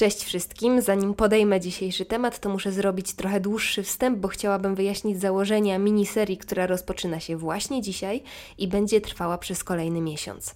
Cześć wszystkim. Zanim podejmę dzisiejszy temat, to muszę zrobić trochę dłuższy wstęp, bo chciałabym wyjaśnić założenia miniserii, która rozpoczyna się właśnie dzisiaj i będzie trwała przez kolejny miesiąc.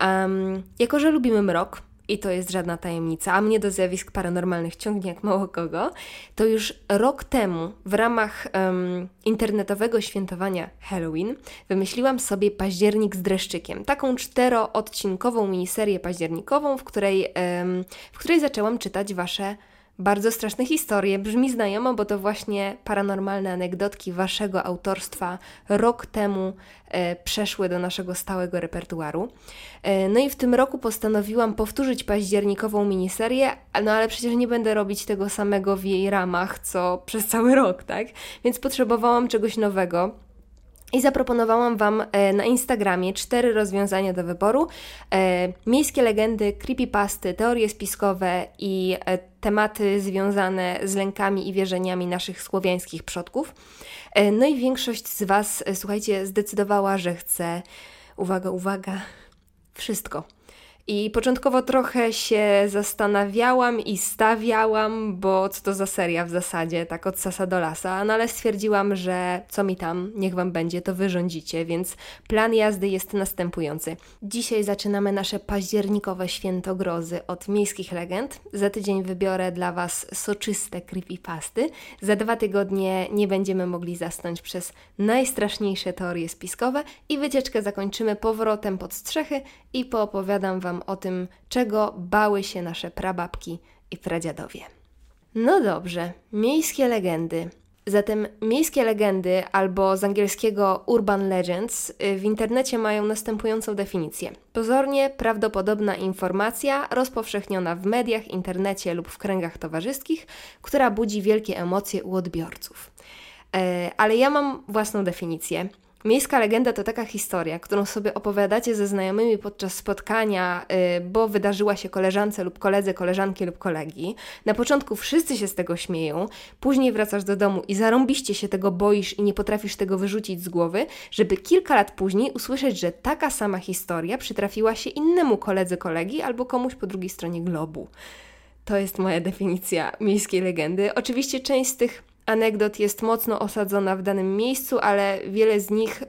Um, jako, że lubimy mrok, i to jest żadna tajemnica, a mnie do zjawisk paranormalnych ciągnie jak mało kogo, to już rok temu w ramach um, internetowego świętowania Halloween wymyśliłam sobie październik z dreszczykiem. Taką czteroodcinkową miniserię październikową, w której, um, w której zaczęłam czytać Wasze bardzo straszne historie. Brzmi znajomo, bo to właśnie paranormalne anegdotki waszego autorstwa rok temu e, przeszły do naszego stałego repertuaru. E, no i w tym roku postanowiłam powtórzyć październikową miniserię, no ale przecież nie będę robić tego samego w jej ramach, co przez cały rok, tak? Więc potrzebowałam czegoś nowego. I zaproponowałam Wam e, na Instagramie cztery rozwiązania do wyboru: e, miejskie legendy, creepypasty, teorie spiskowe i e, tematy związane z lękami i wierzeniami naszych słowiańskich przodków. No i większość z Was, słuchajcie, zdecydowała, że chce, uwaga, uwaga, wszystko. I początkowo trochę się zastanawiałam i stawiałam, bo co to za seria w zasadzie, tak od sasa do lasa, no ale stwierdziłam, że co mi tam, niech wam będzie, to wyrządzicie, więc plan jazdy jest następujący. Dzisiaj zaczynamy nasze październikowe święto grozy od miejskich legend. Za tydzień wybiorę dla was soczyste creepypasty. Za dwa tygodnie nie będziemy mogli zasnąć przez najstraszniejsze teorie spiskowe i wycieczkę zakończymy powrotem pod strzechy i poopowiadam wam o tym, czego bały się nasze prababki i pradziadowie. No dobrze, miejskie legendy. Zatem miejskie legendy, albo z angielskiego urban legends, y, w internecie mają następującą definicję. Pozornie prawdopodobna informacja rozpowszechniona w mediach, internecie lub w kręgach towarzyskich, która budzi wielkie emocje u odbiorców. E, ale ja mam własną definicję. Miejska legenda to taka historia, którą sobie opowiadacie ze znajomymi podczas spotkania, yy, bo wydarzyła się koleżance lub koledze, koleżanki lub kolegi. Na początku wszyscy się z tego śmieją, później wracasz do domu i zarąbiście się tego boisz i nie potrafisz tego wyrzucić z głowy, żeby kilka lat później usłyszeć, że taka sama historia przytrafiła się innemu koledze, kolegi albo komuś po drugiej stronie globu. To jest moja definicja miejskiej legendy. Oczywiście część z tych anegdot jest mocno osadzona w danym miejscu, ale wiele z nich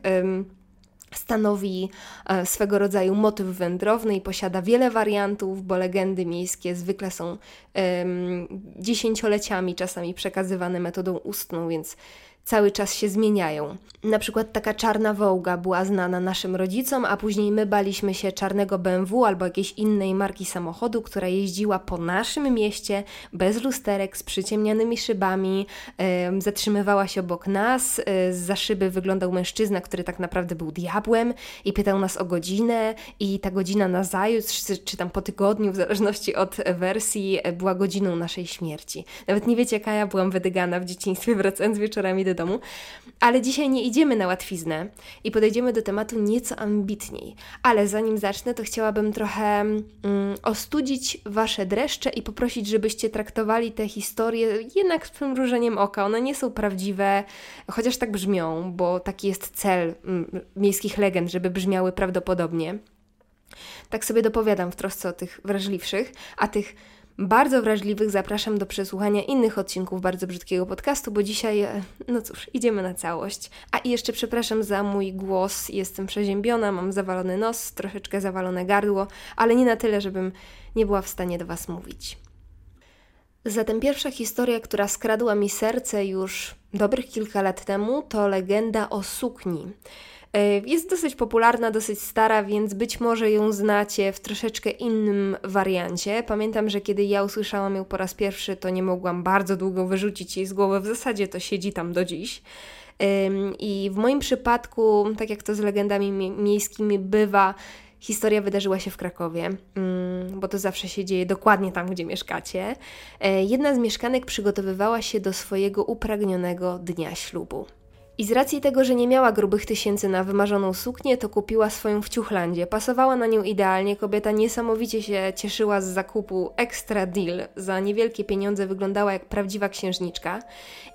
stanowi e, swego rodzaju motyw wędrowny i posiada wiele wariantów, bo legendy miejskie zwykle są dziesięcioleciami czasami przekazywane metodą ustną, więc cały czas się zmieniają. Na przykład taka czarna wołga była znana naszym rodzicom, a później my baliśmy się czarnego BMW albo jakiejś innej marki samochodu, która jeździła po naszym mieście bez lusterek, z przyciemnianymi szybami, yy, zatrzymywała się obok nas, yy, za szyby wyglądał mężczyzna, który tak naprawdę był diabłem i pytał nas o godzinę i ta godzina na zajutrz, czy, czy tam po tygodniu, w zależności od wersji, była godziną naszej śmierci. Nawet nie wiecie, jaka ja byłam wydygana w dzieciństwie, wracając wieczorami do domu. Ale dzisiaj nie idziemy na łatwiznę i podejdziemy do tematu nieco ambitniej. Ale zanim zacznę, to chciałabym trochę mm, ostudzić Wasze dreszcze i poprosić, żebyście traktowali te historie jednak z przymrużeniem oka. One nie są prawdziwe, chociaż tak brzmią, bo taki jest cel mm, miejskich legend, żeby brzmiały prawdopodobnie. Tak sobie dopowiadam w trosce o tych wrażliwszych, a tych bardzo wrażliwych zapraszam do przesłuchania innych odcinków bardzo brzydkiego podcastu, bo dzisiaj, e, no cóż, idziemy na całość. A i jeszcze przepraszam za mój głos, jestem przeziębiona, mam zawalony nos, troszeczkę zawalone gardło, ale nie na tyle, żebym nie była w stanie do Was mówić. Zatem pierwsza historia, która skradła mi serce już dobrych kilka lat temu, to legenda o sukni. E, jest dosyć popularna, dosyć stara, więc być może ją znacie w troszeczkę innym wariancie. Pamiętam, że kiedy ja usłyszałam ją po raz pierwszy, to nie mogłam bardzo długo wyrzucić jej z głowy. W zasadzie to siedzi tam do dziś. I w moim przypadku, tak jak to z legendami miejskimi bywa, historia wydarzyła się w Krakowie, mm, bo to zawsze się dzieje dokładnie tam, gdzie mieszkacie. E, jedna z mieszkanek przygotowywała się do swojego upragnionego dnia ślubu. I z racji tego, że nie miała grubych tysięcy na wymarzoną suknię, to kupiła swoją w Ciuchlandzie. Pasowała na nią idealnie, kobieta niesamowicie się cieszyła z zakupu extra deal. Za niewielkie pieniądze wyglądała jak prawdziwa księżniczka.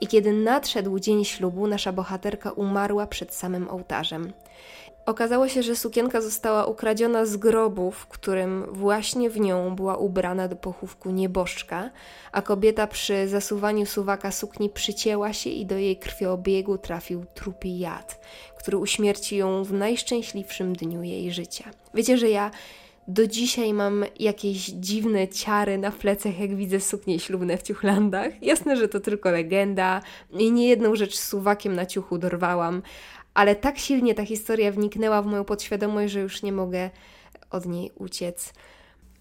I kiedy nadszedł dzień ślubu, nasza bohaterka umarła przed samym ołtarzem. Okazało się, że sukienka została ukradziona z grobu, w którym właśnie w nią była ubrana do pochówku nieboszczka, a kobieta przy zasuwaniu suwaka sukni przycięła się i do jej krwiobiegu trafił trupi jad, który uśmierci ją w najszczęśliwszym dniu jej życia. Wiecie, że ja do dzisiaj mam jakieś dziwne ciary na plecach, jak widzę suknie ślubne w ciuchlandach. Jasne, że to tylko legenda i nie jedną rzecz suwakiem na ciuchu dorwałam, ale tak silnie ta historia wniknęła w moją podświadomość, że już nie mogę od niej uciec.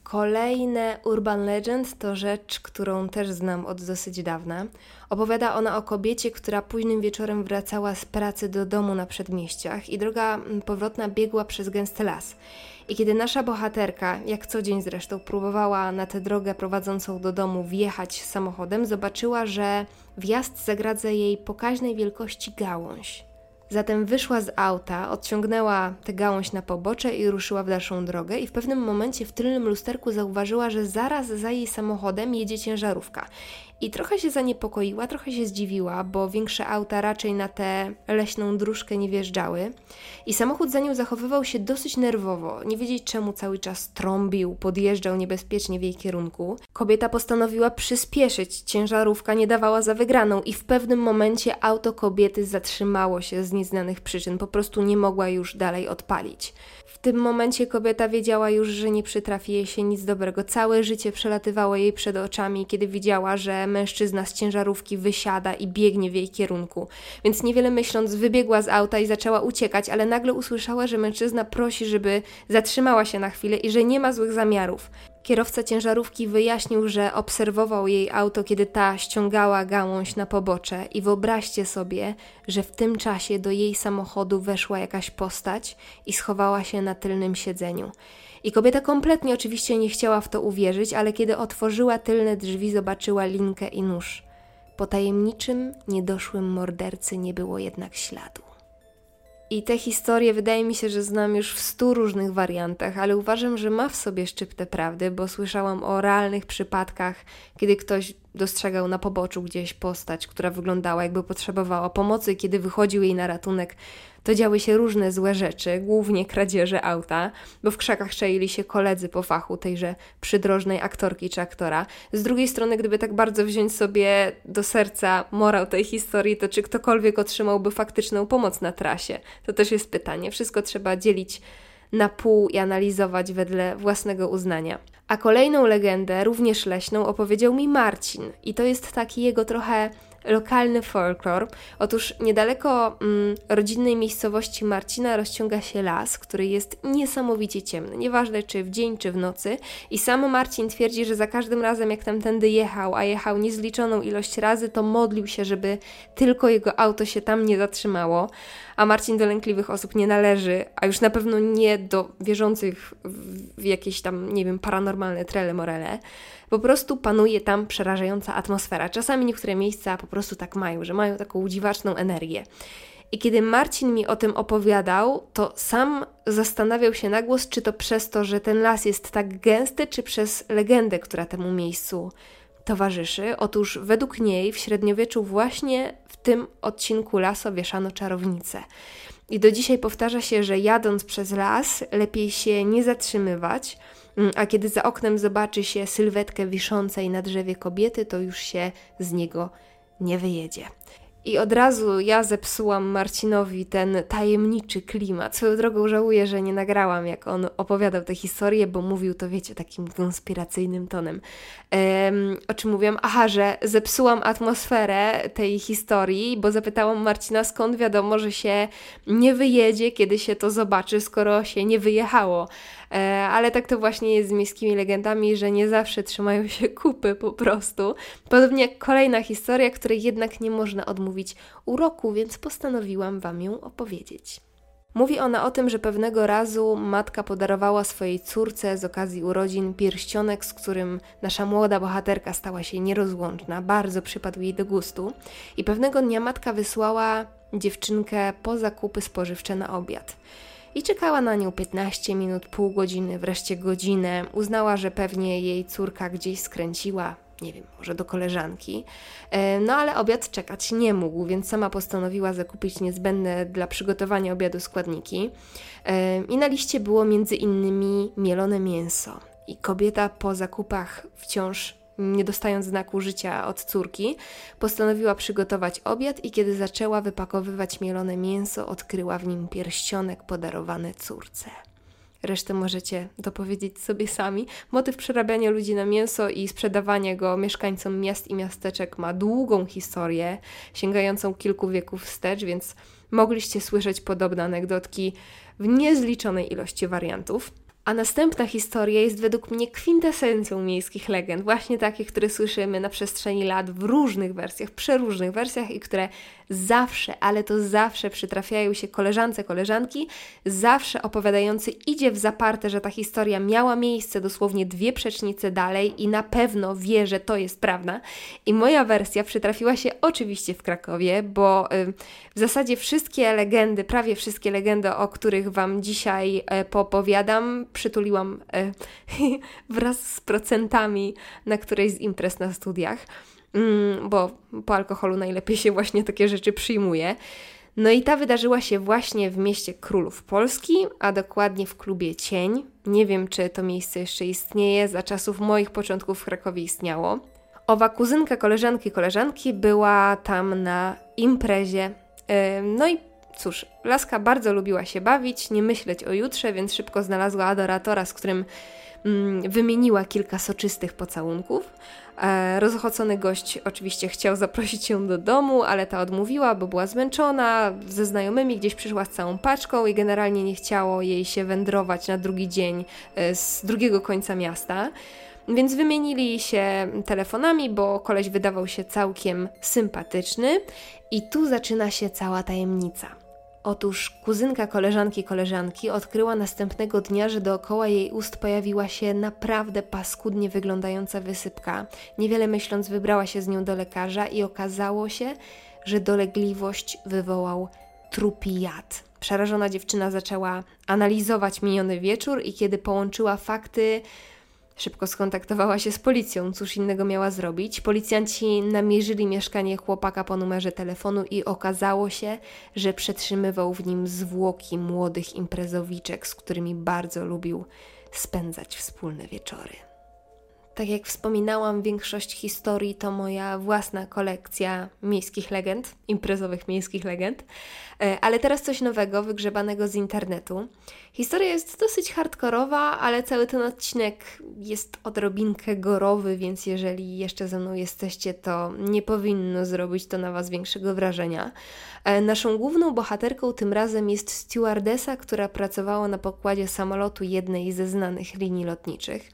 Kolejne Urban Legend to rzecz, którą też znam od dosyć dawna. Opowiada ona o kobiecie, która późnym wieczorem wracała z pracy do domu na przedmieściach i droga powrotna biegła przez gęsty las. I kiedy nasza bohaterka, jak co dzień zresztą, próbowała na tę drogę prowadzącą do domu wjechać samochodem, zobaczyła, że wjazd zagradza jej pokaźnej wielkości gałąź. Zatem wyszła z auta, odciągnęła tę gałąź na pobocze i ruszyła w dalszą drogę i w pewnym momencie w tylnym lusterku zauważyła, że zaraz za jej samochodem jedzie ciężarówka. I trochę się zaniepokoiła, trochę się zdziwiła, bo większe auta raczej na tę leśną dróżkę nie wjeżdżały. I samochód za nią zachowywał się dosyć nerwowo. Nie wiedzieć czemu cały czas trąbił, podjeżdżał niebezpiecznie w jej kierunku. Kobieta postanowiła przyspieszyć, ciężarówka nie dawała za wygraną i w pewnym momencie auto kobiety zatrzymało się z nieznanych przyczyn, po prostu nie mogła już dalej odpalić. W tym momencie kobieta wiedziała już, że nie przytrafi jej się nic dobrego. Całe życie przelatywało jej przed oczami, kiedy widziała, że mężczyzna z ciężarówki wysiada i biegnie w jej kierunku. Więc niewiele myśląc, wybiegła z auta i zaczęła uciekać, ale nagle usłyszała, że mężczyzna prosi, żeby zatrzymała się na chwilę i że nie ma złych zamiarów. Kierowca ciężarówki wyjaśnił, że obserwował jej auto, kiedy ta ściągała gałąź na pobocze, i wyobraźcie sobie, że w tym czasie do jej samochodu weszła jakaś postać i schowała się na tylnym siedzeniu. I kobieta kompletnie oczywiście nie chciała w to uwierzyć, ale kiedy otworzyła tylne drzwi, zobaczyła linkę i nóż. Po tajemniczym, niedoszłym mordercy nie było jednak śladu. I te historie wydaje mi się, że znam już w stu różnych wariantach, ale uważam, że ma w sobie szczyptę prawdy, bo słyszałam o realnych przypadkach, kiedy ktoś dostrzegał na poboczu gdzieś postać, która wyglądała jakby potrzebowała pomocy, kiedy wychodził jej na ratunek, to działy się różne złe rzeczy, głównie kradzieże auta, bo w krzakach czaili się koledzy po fachu tejże przydrożnej aktorki czy aktora. Z drugiej strony, gdyby tak bardzo wziąć sobie do serca morał tej historii, to czy ktokolwiek otrzymałby faktyczną pomoc na trasie? To też jest pytanie. Wszystko trzeba dzielić na pół i analizować wedle własnego uznania. A kolejną legendę, również leśną, opowiedział mi Marcin. I to jest taki jego trochę lokalny folklor. Otóż niedaleko mm, rodzinnej miejscowości Marcina rozciąga się las, który jest niesamowicie ciemny, nieważne czy w dzień, czy w nocy. I sam Marcin twierdzi, że za każdym razem, jak tamtędy jechał, a jechał niezliczoną ilość razy, to modlił się, żeby tylko jego auto się tam nie zatrzymało. A Marcin do lękliwych osób nie należy, a już na pewno nie do wierzących w jakieś tam, nie wiem, paranormalne trele morele. Po prostu panuje tam przerażająca atmosfera. Czasami niektóre miejsca po prostu tak mają, że mają taką dziwaczną energię. I kiedy Marcin mi o tym opowiadał, to sam zastanawiał się na głos, czy to przez to, że ten las jest tak gęsty, czy przez legendę, która temu miejscu towarzyszy. Otóż według niej w średniowieczu właśnie w tym odcinku lasu wieszano czarownicę. I do dzisiaj powtarza się, że jadąc przez las lepiej się nie zatrzymywać, Mm, a kiedy za oknem zobaczy się sylwetkę wiszącej na drzewie kobiety, to już się z niego nie wyjedzie. I od razu ja zepsułam Marcinowi ten tajemniczy klimat. Swoją drogą żałuję, że nie nagrałam, jak on opowiadał tę historię, bo mówił to, wiecie, takim konspiracyjnym tonem. Um, o czym mówiłam? Aha, że zepsułam atmosferę tej historii, bo zapytałam Marcina, skąd wiadomo, że się nie wyjedzie, kiedy się to zobaczy, skoro się nie wyjechało. E, ale tak to właśnie jest z miejskimi legendami, że nie zawsze trzymają się kupy po prostu. Podobnie jak kolejna historia, której jednak nie można odmówić uroku, więc postanowiłam Wam ją opowiedzieć. Mówi ona o tym, że pewnego razu matka podarowała swojej córce z okazji urodzin pierścionek, z którym nasza młoda bohaterka stała się nierozłączna, bardzo przypadł jej do gustu. I pewnego dnia matka wysłała dziewczynkę po zakupy spożywcze na obiad i czekała na nią 15 minut, pół godziny, wreszcie godzinę. Uznała, że pewnie jej córka gdzieś skręciła, nie wiem, może do koleżanki. E, no ale obiad czekać nie mógł, więc sama postanowiła zakupić niezbędne dla przygotowania obiadu składniki. E, I na liście było między innymi mielone mięso. I kobieta po zakupach wciąż nie dostając znaku życia od córki, postanowiła przygotować obiad i kiedy zaczęła wypakowywać mielone mięso, odkryła w nim pierścionek podarowany córce. Resztę możecie dopowiedzieć sobie sami. Motyw przerabiania ludzi na mięso i sprzedawania go mieszkańcom miast i miasteczek ma długą historię, sięgającą kilku wieków wstecz, więc mogliście słyszeć podobne anegdotki w niezliczonej ilości wariantów. A następna historia jest według mnie kwintesencją miejskich legend, właśnie takich, które słyszymy na przestrzeni lat w różnych wersjach, przeróżnych wersjach i które zawsze, ale to zawsze przytrafiają się koleżance, koleżanki, zawsze opowiadający idzie w zaparte, że ta historia miała miejsce dosłownie dwie przecznice dalej i na pewno wie, że to jest prawda. I moja wersja przytrafiła się oczywiście w Krakowie, bo y, w zasadzie wszystkie legendy, prawie wszystkie legendy, o których Wam dzisiaj y, poopowiadam, przytuliłam y, wraz z procentami na którejś z imprez na studiach. Mm, bo po alkoholu najlepiej się właśnie takie rzeczy przyjmuje. No i ta wydarzyła się właśnie w mieście Królów Polski, a dokładnie w klubie Cień. Nie wiem, czy to miejsce jeszcze istnieje, za czasów moich początków w Krakowie istniało. Owa kuzynka koleżanki koleżanki była tam na imprezie. No i cóż, Laska bardzo lubiła się bawić, nie myśleć o jutrze, więc szybko znalazła adoratora, z którym mm, wymieniła kilka soczystych pocałunków. E, rozochocony gość oczywiście chciał zaprosić ją do domu, ale ta odmówiła, bo była zmęczona, ze znajomymi gdzieś przyszła z całą paczką i generalnie nie chciało jej się wędrować na drugi dzień e, z drugiego końca miasta. Więc wymienili się telefonami, bo koleś wydawał się całkiem sympatyczny, i tu zaczyna się cała tajemnica. Otóż kuzynka koleżanki koleżanki odkryła następnego dnia, że dookoła jej ust pojawiła się naprawdę paskudnie wyglądająca wysypka. Niewiele myśląc, wybrała się z nią do lekarza i okazało się, że dolegliwość wywołał trupi jad. Przerażona dziewczyna zaczęła analizować miniony wieczór i kiedy połączyła fakty, Szybko skontaktowała się z policją, cóż innego miała zrobić. Policjanci namierzyli mieszkanie chłopaka po numerze telefonu i okazało się, że przetrzymywał w nim zwłoki młodych imprezowiczek, z którymi bardzo lubił spędzać wspólne wieczory. Tak jak wspominałam, większość historii to moja własna kolekcja miejskich legend, imprezowych miejskich legend, e, ale teraz coś nowego, wygrzebanego z internetu. Historia jest dosyć hardkorowa, ale cały ten odcinek jest odrobinkę gorowy, więc jeżeli jeszcze ze mną jesteście, to nie powinno zrobić to na Was większego wrażenia. E, naszą główną bohaterką tym razem jest stewardesa, która pracowała na pokładzie samolotu jednej ze znanych linii lotniczych.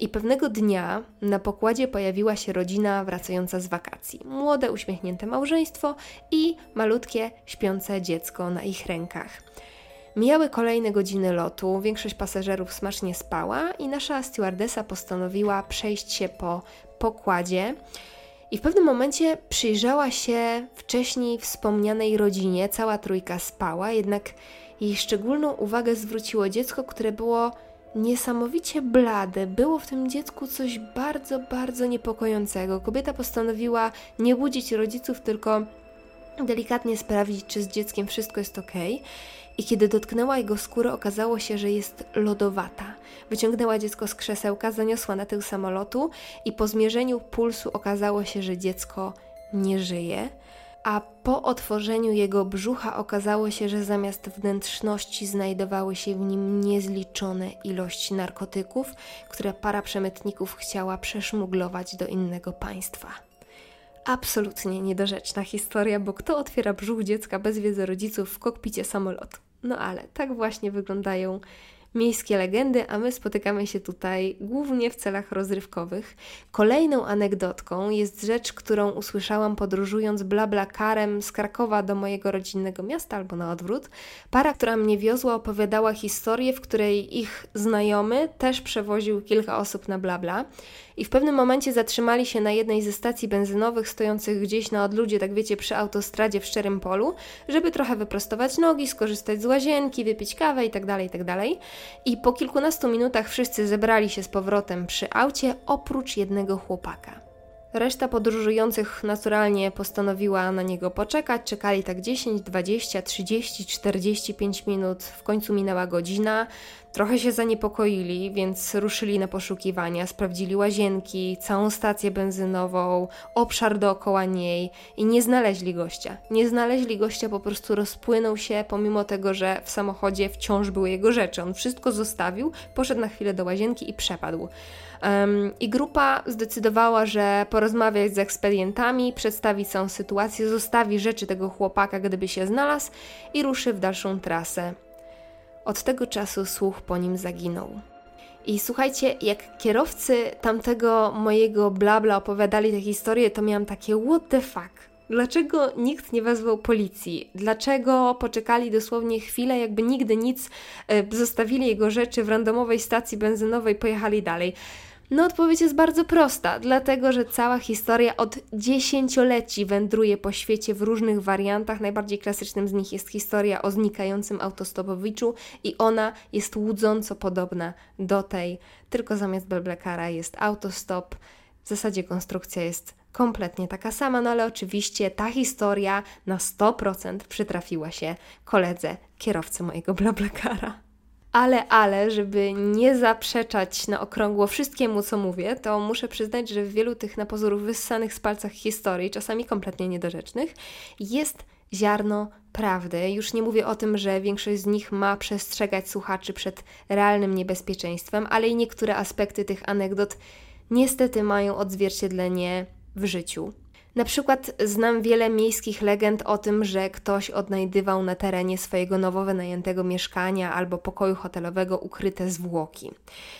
I pewnego dnia na pokładzie pojawiła się rodzina wracająca z wakacji. Młode, uśmiechnięte małżeństwo i malutkie, śpiące dziecko na ich rękach. Mijały kolejne godziny lotu, większość pasażerów smacznie spała i nasza stewardesa postanowiła przejść się po pokładzie. I w pewnym momencie przyjrzała się wcześniej wspomnianej rodzinie. Cała trójka spała, jednak jej szczególną uwagę zwróciło dziecko, które było niesamowicie blade. Było w tym dziecku coś bardzo, bardzo niepokojącego. Kobieta postanowiła nie budzić rodziców, tylko delikatnie sprawdzić, czy z dzieckiem wszystko jest ok. I kiedy dotknęła jego skóry, okazało się, że jest lodowata. Wyciągnęła dziecko z krzesełka, zaniosła na tył samolotu i po zmierzeniu pulsu okazało się, że dziecko nie żyje a po otworzeniu jego brzucha okazało się, że zamiast wnętrzności znajdowały się w nim niezliczone ilości narkotyków, które para przemytników chciała przeszmuglować do innego państwa. Absolutnie niedorzeczna historia, bo kto otwiera brzuch dziecka bez wiedzy rodziców w kokpicie samolotu? No ale tak właśnie wyglądają miejskie legendy, a my spotykamy się tutaj głównie w celach rozrywkowych. Kolejną anegdotką jest rzecz, którą usłyszałam podróżując blablakarem z Krakowa do mojego rodzinnego miasta albo na odwrót. Para, która mnie wiozła, opowiadała historię, w której ich znajomy też przewoził kilka osób na blabla. I w pewnym momencie zatrzymali się na jednej ze stacji benzynowych stojących gdzieś na odludzie, tak wiecie, przy autostradzie w szczerym polu, żeby trochę wyprostować nogi, skorzystać z łazienki, wypić kawę itd., tak itd. Tak I po kilkunastu minutach wszyscy zebrali się z powrotem przy aucie, oprócz jednego chłopaka. Reszta podróżujących naturalnie postanowiła na niego poczekać. Czekali tak 10, 20, 30, 45 minut. W końcu minęła godzina. Trochę się zaniepokoili, więc ruszyli na poszukiwania. Sprawdzili łazienki, całą stację benzynową, obszar dookoła niej i nie znaleźli gościa. Nie znaleźli gościa, po prostu rozpłynął się, pomimo tego, że w samochodzie wciąż były jego rzeczy. On wszystko zostawił, poszedł na chwilę do łazienki i przepadł. I grupa zdecydowała, że porozmawiać z ekspedientami, przedstawi całą sytuację, zostawi rzeczy tego chłopaka, gdyby się znalazł i ruszy w dalszą trasę. Od tego czasu słuch po nim zaginął. I słuchajcie, jak kierowcy tamtego mojego blabla opowiadali tę historię, to miałam takie what the fuck. Dlaczego nikt nie wezwał policji? Dlaczego poczekali dosłownie chwilę, jakby nigdy nic, e, zostawili jego rzeczy w randomowej stacji benzynowej, pojechali dalej? No, odpowiedź jest bardzo prosta, dlatego że cała historia od dziesięcioleci wędruje po świecie w różnych wariantach. Najbardziej klasycznym z nich jest historia o znikającym autostopowiczu i ona jest łudząco podobna do tej, tylko zamiast Belblekara jest autostop. W zasadzie konstrukcja jest kompletnie taka sama, no ale oczywiście ta historia na 100% przytrafiła się koledze, kierowcy mojego Blablakara. Ale, ale, żeby nie zaprzeczać na okrągło wszystkiemu, co mówię, to muszę przyznać, że w wielu tych na pozór wyssanych z palcach historii, czasami kompletnie niedorzecznych, jest ziarno prawdy. Już nie mówię o tym, że większość z nich ma przestrzegać słuchaczy przed realnym niebezpieczeństwem, ale i niektóre aspekty tych anegdot niestety mają odzwierciedlenie w życiu. Na przykład znam wiele miejskich legend o tym, że ktoś odnajdywał na terenie swojego nowo wynajętego mieszkania albo pokoju hotelowego ukryte zwłoki.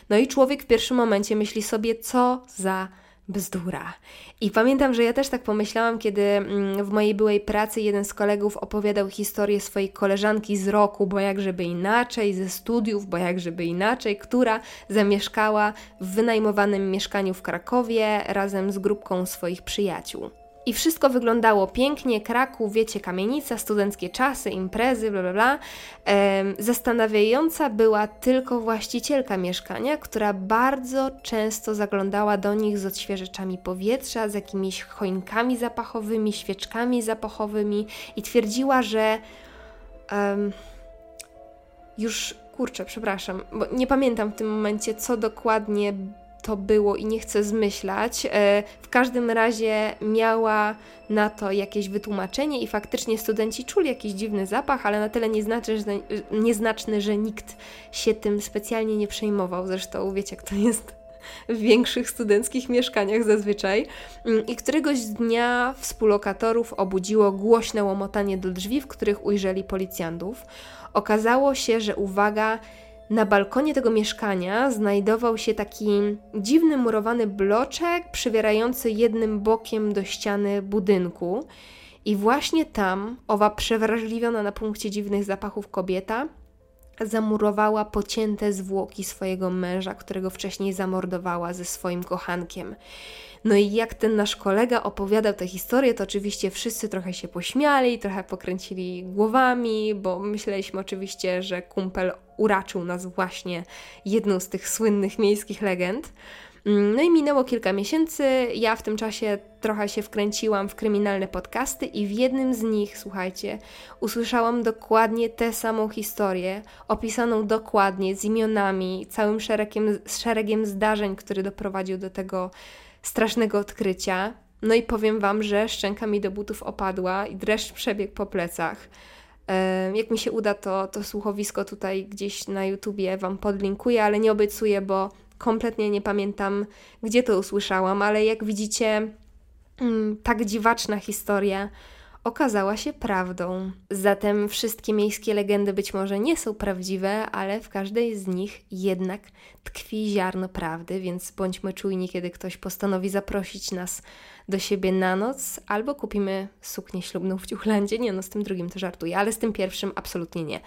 No i człowiek w pierwszym momencie myśli sobie, co za bzdura. I pamiętam, że ja też tak pomyślałam, kiedy mm, w mojej byłej pracy jeden z kolegów opowiadał historię swojej koleżanki z roku, bo jak żeby inaczej, ze studiów, bo jak żeby inaczej, która zamieszkała w wynajmowanym mieszkaniu w Krakowie razem z grupką swoich przyjaciół. I wszystko wyglądało pięknie, Kraków, wiecie, kamienica, studenckie czasy, imprezy, bla bla bla. zastanawiająca była tylko właścicielka mieszkania, która bardzo często zaglądała do nich z odświeżyczami powietrza, z jakimiś choinkami zapachowymi, świeczkami zapachowymi i twierdziła, że um, już kurczę, przepraszam, bo nie pamiętam w tym momencie, co dokładnie to było i nie chcę zmyślać. E, w każdym razie miała na to jakieś wytłumaczenie i faktycznie studenci czuli jakiś dziwny zapach, ale na tyle nieznaczny, że, nieznaczny, że nikt się tym specjalnie nie przejmował. Zresztą wiecie, jak to jest w większych studenckich mieszkaniach zazwyczaj. Mm, I któregoś dnia współlokatorów obudziło głośne łomotanie do drzwi, w których ujrzeli policjantów. Okazało się, że uwaga, na balkonie tego mieszkania znajdował się taki dziwny murowany bloczek przywierający jednym bokiem do ściany budynku. I właśnie tam owa przewrażliwiona na punkcie dziwnych zapachów kobieta zamurowała pocięte zwłoki swojego męża, którego wcześniej zamordowała ze swoim kochankiem. No i jak ten nasz kolega opowiadał tę historię, to oczywiście wszyscy trochę się pośmiali, trochę pokręcili głowami, bo myśleliśmy oczywiście, że kumpel uraczył nas właśnie jedną z tych słynnych miejskich legend. Mm, no i minęło kilka miesięcy. Ja w tym czasie trochę się wkręciłam w kryminalne podcasty i w jednym z nich, słuchajcie, usłyszałam dokładnie tę samą historię, opisaną dokładnie z imionami, całym szeregiem, szeregiem zdarzeń, który doprowadził do tego strasznego odkrycia. No i powiem Wam, że szczęka mi do butów opadła i dreszcz przebiegł po plecach. Jak mi się uda, to, to słuchowisko tutaj gdzieś na YouTubie Wam podlinkuję, ale nie obiecuję, bo kompletnie nie pamiętam, gdzie to usłyszałam, ale jak widzicie, mm, tak dziwaczna historia okazała się prawdą. Zatem wszystkie miejskie legendy być może nie są prawdziwe, ale w każdej z nich jednak tkwi ziarno prawdy, więc bądźmy czujni, kiedy ktoś postanowi zaprosić nas do siebie na noc, albo kupimy suknię ślubną w Ciuchlandzie. Nie no, z tym drugim to żartuję, ale z tym pierwszym absolutnie nie.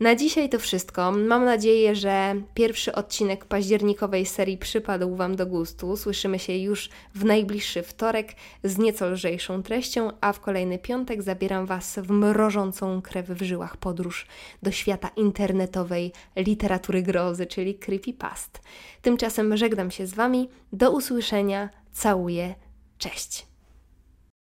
Na dzisiaj to wszystko. Mam nadzieję, że pierwszy odcinek październikowej serii przypadł Wam do gustu. Słyszymy się już w najbliższy wtorek z nieco lżejszą treścią, a w kolejny piątek zabieram Was w mrożącą krew w żyłach podróż do świata internetowej literatury grozy, czyli creepypast. Tymczasem żegnam się z Wami. Do usłyszenia. Całuję. Cześć.